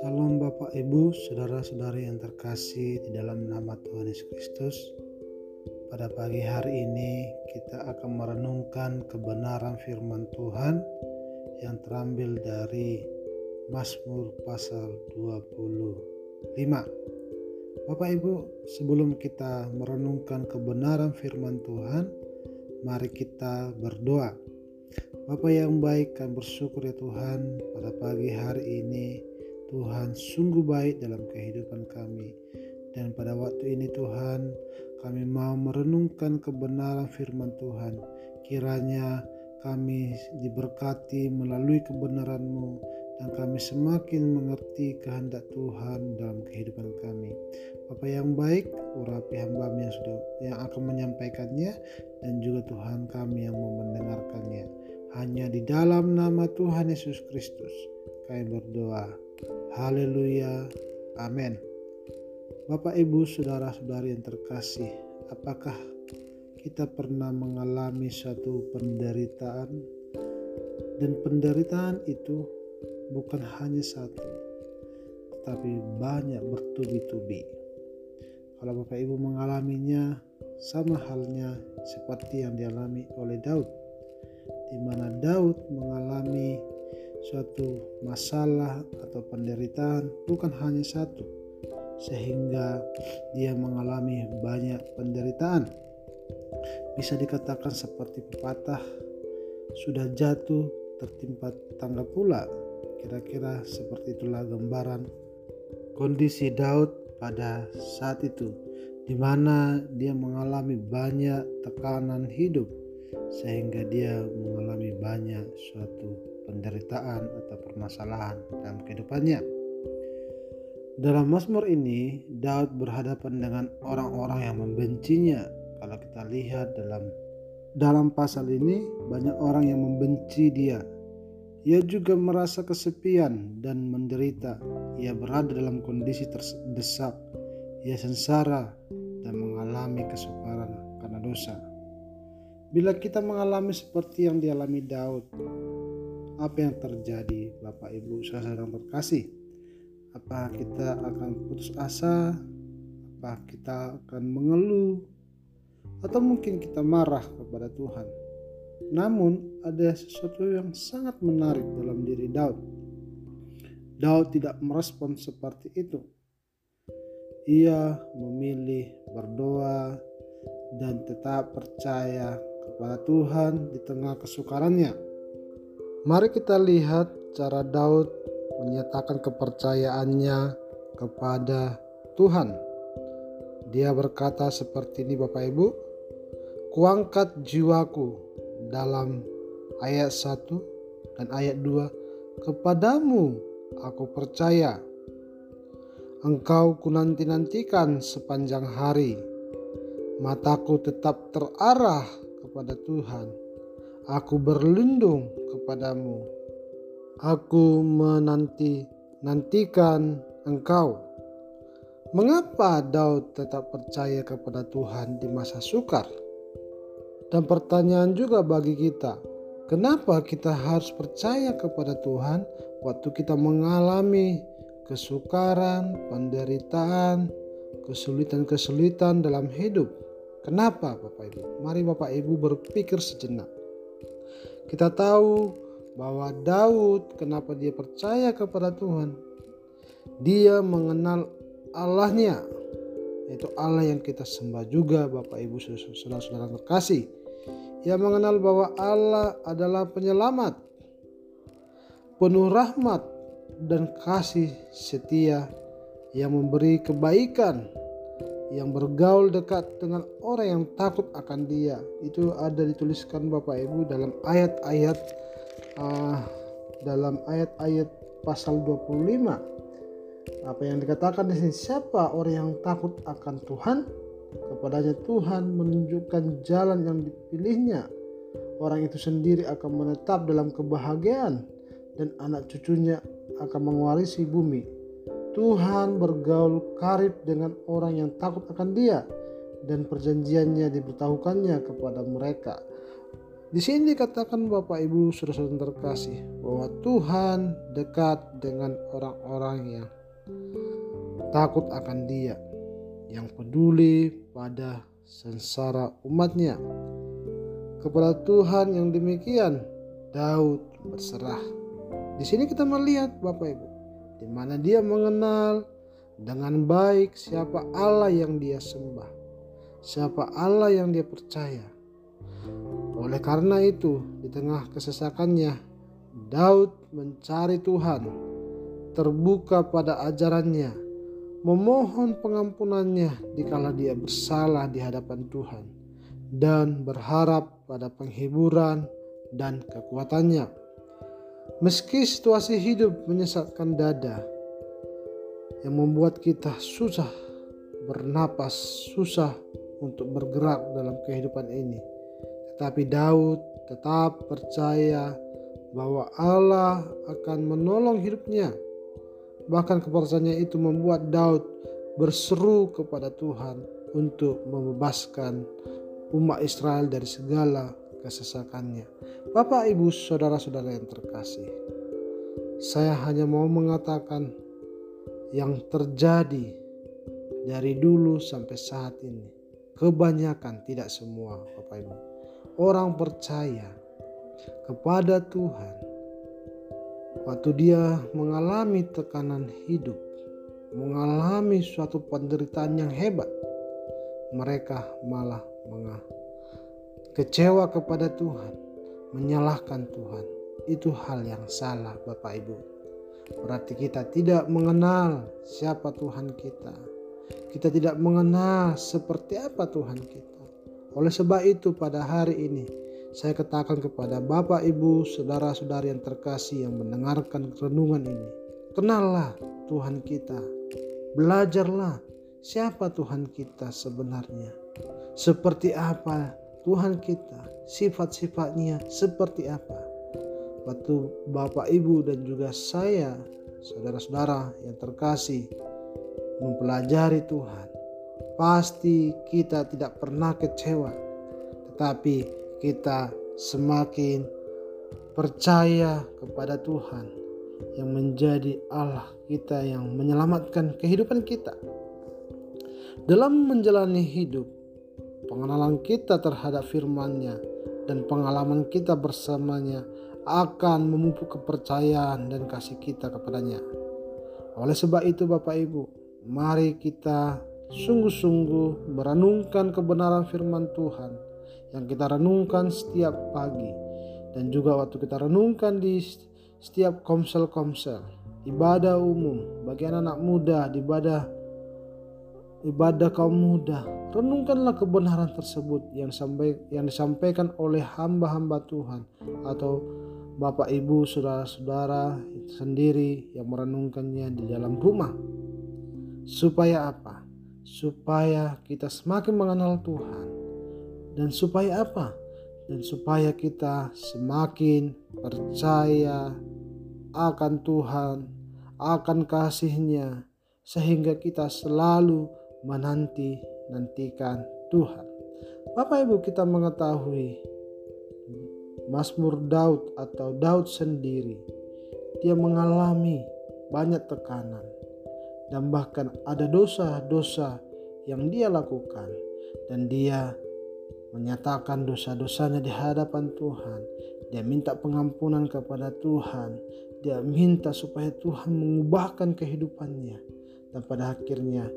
Salam Bapak Ibu, saudara-saudari yang terkasih di dalam nama Tuhan Yesus Kristus. Pada pagi hari ini kita akan merenungkan kebenaran firman Tuhan yang terambil dari Mazmur pasal 25. Bapak Ibu, sebelum kita merenungkan kebenaran firman Tuhan, mari kita berdoa. Bapak yang baik, kami bersyukur ya Tuhan pada pagi hari ini Tuhan sungguh baik dalam kehidupan kami. Dan pada waktu ini Tuhan, kami mau merenungkan kebenaran firman Tuhan. Kiranya kami diberkati melalui kebenaran-Mu dan kami semakin mengerti kehendak Tuhan dalam kehidupan kami. Bapak yang baik, urapi hamba yang sudah yang akan menyampaikannya dan juga Tuhan kami yang mau mendengarkannya. Hanya di dalam nama Tuhan Yesus Kristus kami berdoa. Haleluya. Amin. Bapak, Ibu, saudara-saudari yang terkasih, apakah kita pernah mengalami suatu penderitaan? Dan penderitaan itu bukan hanya satu, tetapi banyak bertubi-tubi. Kalau Bapak Ibu mengalaminya, sama halnya seperti yang dialami oleh Daud, di mana Daud mengalami suatu masalah atau penderitaan bukan hanya satu, sehingga dia mengalami banyak penderitaan. Bisa dikatakan seperti pepatah, sudah jatuh tertimpa tangga pula. Kira-kira seperti itulah gambaran kondisi Daud pada saat itu, di mana dia mengalami banyak tekanan hidup, sehingga dia mengalami banyak suatu penderitaan atau permasalahan dalam kehidupannya. Dalam Mazmur ini, Daud berhadapan dengan orang-orang yang membencinya. Kalau kita lihat dalam dalam pasal ini, banyak orang yang membenci dia. Ia juga merasa kesepian dan menderita. Ia berada dalam kondisi terdesak. Ia sengsara dan mengalami kesukaran karena dosa. Bila kita mengalami seperti yang dialami Daud, apa yang terjadi? Bapak Ibu sedang terkasih apa kita akan putus asa? Apa kita akan mengeluh? Atau mungkin kita marah kepada Tuhan? Namun ada sesuatu yang sangat menarik dalam diri Daud. Daud tidak merespon seperti itu. Ia memilih berdoa dan tetap percaya kepada Tuhan di tengah kesukarannya. Mari kita lihat cara Daud menyatakan kepercayaannya kepada Tuhan. Dia berkata seperti ini Bapak Ibu, Kuangkat jiwaku dalam ayat 1 dan ayat 2 Kepadamu aku percaya Engkau kunanti-nantikan sepanjang hari Mataku tetap terarah kepada Tuhan Aku berlindung kepadamu. Aku menanti nantikan engkau. Mengapa Daud tetap percaya kepada Tuhan di masa sukar? Dan pertanyaan juga bagi kita, kenapa kita harus percaya kepada Tuhan waktu kita mengalami kesukaran, penderitaan, kesulitan-kesulitan dalam hidup? Kenapa Bapak Ibu? Mari Bapak Ibu berpikir sejenak. Kita tahu bahwa Daud kenapa dia percaya kepada Tuhan. Dia mengenal Allahnya. Itu Allah yang kita sembah juga Bapak Ibu Saudara-saudara terkasih. Ia mengenal bahwa Allah adalah penyelamat, penuh rahmat dan kasih setia yang memberi kebaikan yang bergaul dekat dengan orang yang takut akan dia. Itu ada dituliskan Bapak Ibu dalam ayat-ayat uh, dalam ayat-ayat pasal 25 apa yang dikatakan di sini siapa orang yang takut akan Tuhan? Kepadanya Tuhan menunjukkan jalan yang dipilihnya. Orang itu sendiri akan menetap dalam kebahagiaan dan anak cucunya akan mewarisi bumi Tuhan bergaul karib dengan orang yang takut akan Dia dan perjanjiannya diberitahukannya kepada mereka. Di sini dikatakan Bapak Ibu Saudara-saudara terkasih bahwa Tuhan dekat dengan orang-orang yang takut akan Dia, yang peduli pada sengsara umatnya. Kepada Tuhan yang demikian, Daud berserah. Di sini kita melihat Bapak Ibu, di mana dia mengenal dengan baik siapa Allah yang dia sembah, siapa Allah yang dia percaya oleh karena itu, di tengah kesesakannya, Daud mencari Tuhan, terbuka pada ajarannya, memohon pengampunannya dikala dia bersalah di hadapan Tuhan, dan berharap pada penghiburan dan kekuatannya. Meski situasi hidup menyesatkan dada, yang membuat kita susah bernapas, susah untuk bergerak dalam kehidupan ini tetapi Daud tetap percaya bahwa Allah akan menolong hidupnya. Bahkan kepercayaannya itu membuat Daud berseru kepada Tuhan untuk membebaskan umat Israel dari segala kesesakannya. Bapak, Ibu, saudara-saudara yang terkasih, saya hanya mau mengatakan yang terjadi dari dulu sampai saat ini. Kebanyakan, tidak semua, Bapak Ibu orang percaya kepada Tuhan, waktu dia mengalami tekanan hidup, mengalami suatu penderitaan yang hebat, mereka malah mengah kecewa kepada Tuhan, menyalahkan Tuhan. Itu hal yang salah, Bapak Ibu. Berarti kita tidak mengenal siapa Tuhan kita. Kita tidak mengenal seperti apa Tuhan kita. Oleh sebab itu pada hari ini saya katakan kepada Bapak Ibu, saudara-saudari yang terkasih yang mendengarkan renungan ini. Kenallah Tuhan kita. Belajarlah siapa Tuhan kita sebenarnya. Seperti apa Tuhan kita, sifat-sifatnya seperti apa. Waktu Bapak Ibu dan juga saya, saudara-saudara yang terkasih, mempelajari Tuhan, pasti kita tidak pernah kecewa, tetapi kita semakin percaya kepada Tuhan yang menjadi Allah kita yang menyelamatkan kehidupan kita. Dalam menjalani hidup, pengenalan kita terhadap firman-Nya dan pengalaman kita bersamanya akan memupuk kepercayaan dan kasih kita kepadanya. Oleh sebab itu Bapak Ibu, mari kita sungguh-sungguh merenungkan kebenaran firman Tuhan yang kita renungkan setiap pagi dan juga waktu kita renungkan di setiap komsel-komsel ibadah umum bagi anak-anak muda ibadah ibadah kaum muda renungkanlah kebenaran tersebut yang sampai yang disampaikan oleh hamba-hamba Tuhan atau Bapak Ibu saudara-saudara sendiri yang merenungkannya di dalam rumah. Supaya apa? Supaya kita semakin mengenal Tuhan. Dan supaya apa? Dan supaya kita semakin percaya akan Tuhan, akan kasihnya sehingga kita selalu menanti nantikan Tuhan. Bapak Ibu kita mengetahui Mazmur Daud atau Daud sendiri dia mengalami banyak tekanan dan bahkan ada dosa-dosa yang dia lakukan dan dia menyatakan dosa-dosanya di hadapan Tuhan. Dia minta pengampunan kepada Tuhan. Dia minta supaya Tuhan mengubahkan kehidupannya. Dan pada akhirnya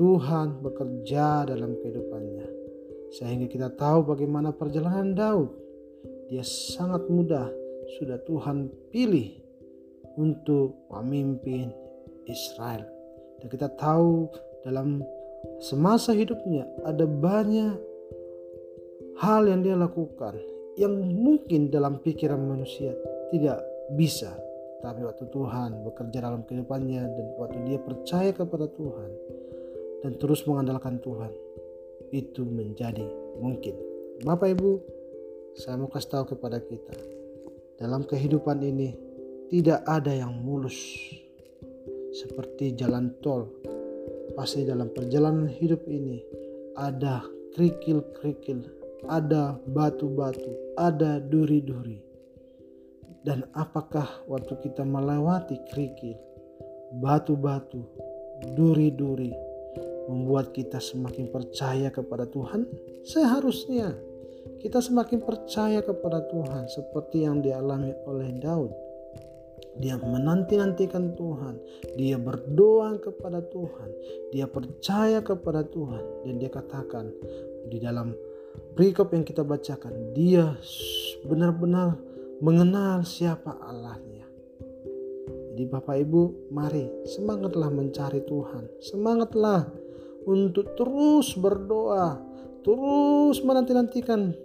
Tuhan bekerja dalam kehidupannya. Sehingga kita tahu bagaimana perjalanan Daud. Dia sangat mudah sudah Tuhan pilih untuk memimpin Israel. Dan kita tahu dalam semasa hidupnya ada banyak hal yang dia lakukan yang mungkin dalam pikiran manusia tidak bisa. Tapi waktu Tuhan bekerja dalam kehidupannya dan waktu dia percaya kepada Tuhan dan terus mengandalkan Tuhan, itu menjadi mungkin. Bapak Ibu, saya mau kasih tahu kepada kita, dalam kehidupan ini tidak ada yang mulus seperti jalan tol. Pasti dalam perjalanan hidup ini ada kerikil-kerikil, ada batu-batu, ada duri-duri. Dan apakah waktu kita melewati kerikil, batu-batu, duri-duri membuat kita semakin percaya kepada Tuhan? Seharusnya kita semakin percaya kepada Tuhan seperti yang dialami oleh Daud. Dia menanti-nantikan Tuhan, dia berdoa kepada Tuhan, dia percaya kepada Tuhan dan dia katakan di dalam perikop yang kita bacakan, dia benar-benar mengenal siapa Allahnya. Jadi Bapak Ibu, mari semangatlah mencari Tuhan. Semangatlah untuk terus berdoa, terus menanti-nantikan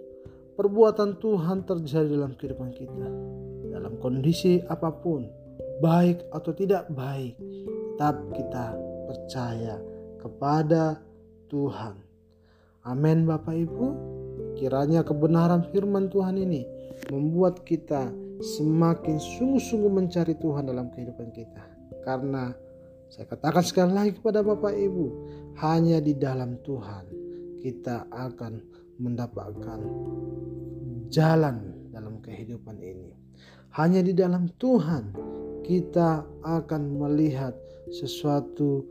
perbuatan Tuhan terjadi dalam kehidupan kita. Dalam kondisi apa pun, baik atau tidak baik, tetap kita percaya kepada Tuhan. Amin Bapak Ibu. Kiranya kebenaran firman Tuhan ini membuat kita semakin sungguh-sungguh mencari Tuhan dalam kehidupan kita. Karena saya katakan sekali lagi kepada Bapak Ibu, hanya di dalam Tuhan kita akan mendapatkan jalan dalam kehidupan ini. Hanya di dalam Tuhan kita akan melihat sesuatu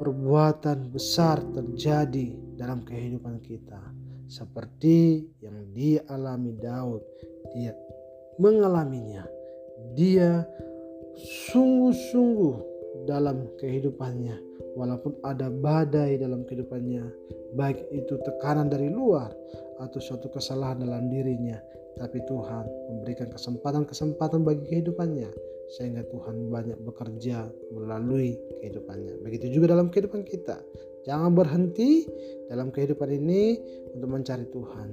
perbuatan besar terjadi dalam kehidupan kita seperti yang dialami Daud dia mengalaminya dia sungguh-sungguh dalam kehidupannya walaupun ada badai dalam kehidupannya baik itu tekanan dari luar atau suatu kesalahan dalam dirinya tapi Tuhan memberikan kesempatan-kesempatan bagi kehidupannya sehingga Tuhan banyak bekerja melalui kehidupannya. Begitu juga dalam kehidupan kita. Jangan berhenti dalam kehidupan ini untuk mencari Tuhan.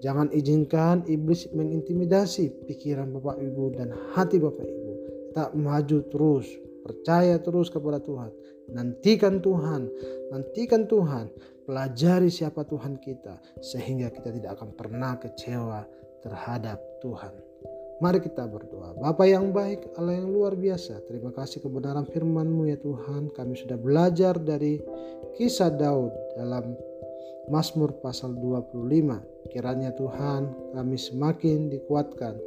Jangan izinkan iblis mengintimidasi pikiran Bapak Ibu dan hati Bapak Ibu. Tak maju terus, percaya terus kepada Tuhan. Nantikan Tuhan, nantikan Tuhan, pelajari siapa Tuhan kita sehingga kita tidak akan pernah kecewa terhadap Tuhan. Mari kita berdoa. Bapa yang baik, Allah yang luar biasa. Terima kasih kebenaran firman-Mu ya Tuhan. Kami sudah belajar dari kisah Daud dalam Mazmur pasal 25. Kiranya Tuhan kami semakin dikuatkan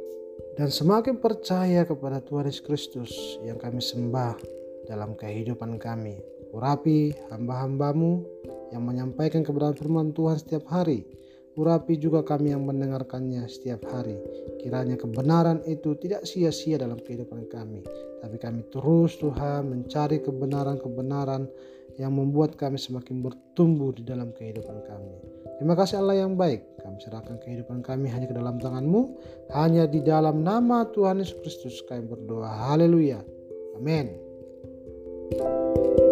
dan semakin percaya kepada Tuhan Yesus Kristus yang kami sembah dalam kehidupan kami. Urapi hamba-hambamu yang menyampaikan kebenaran firman Tuhan setiap hari Urapi juga kami yang mendengarkannya setiap hari. Kiranya kebenaran itu tidak sia-sia dalam kehidupan kami. Tapi kami terus Tuhan mencari kebenaran-kebenaran yang membuat kami semakin bertumbuh di dalam kehidupan kami. Terima kasih Allah yang baik. Kami serahkan kehidupan kami hanya ke dalam tangan-Mu. Hanya di dalam nama Tuhan Yesus Kristus kami berdoa. Haleluya. Amin. thank you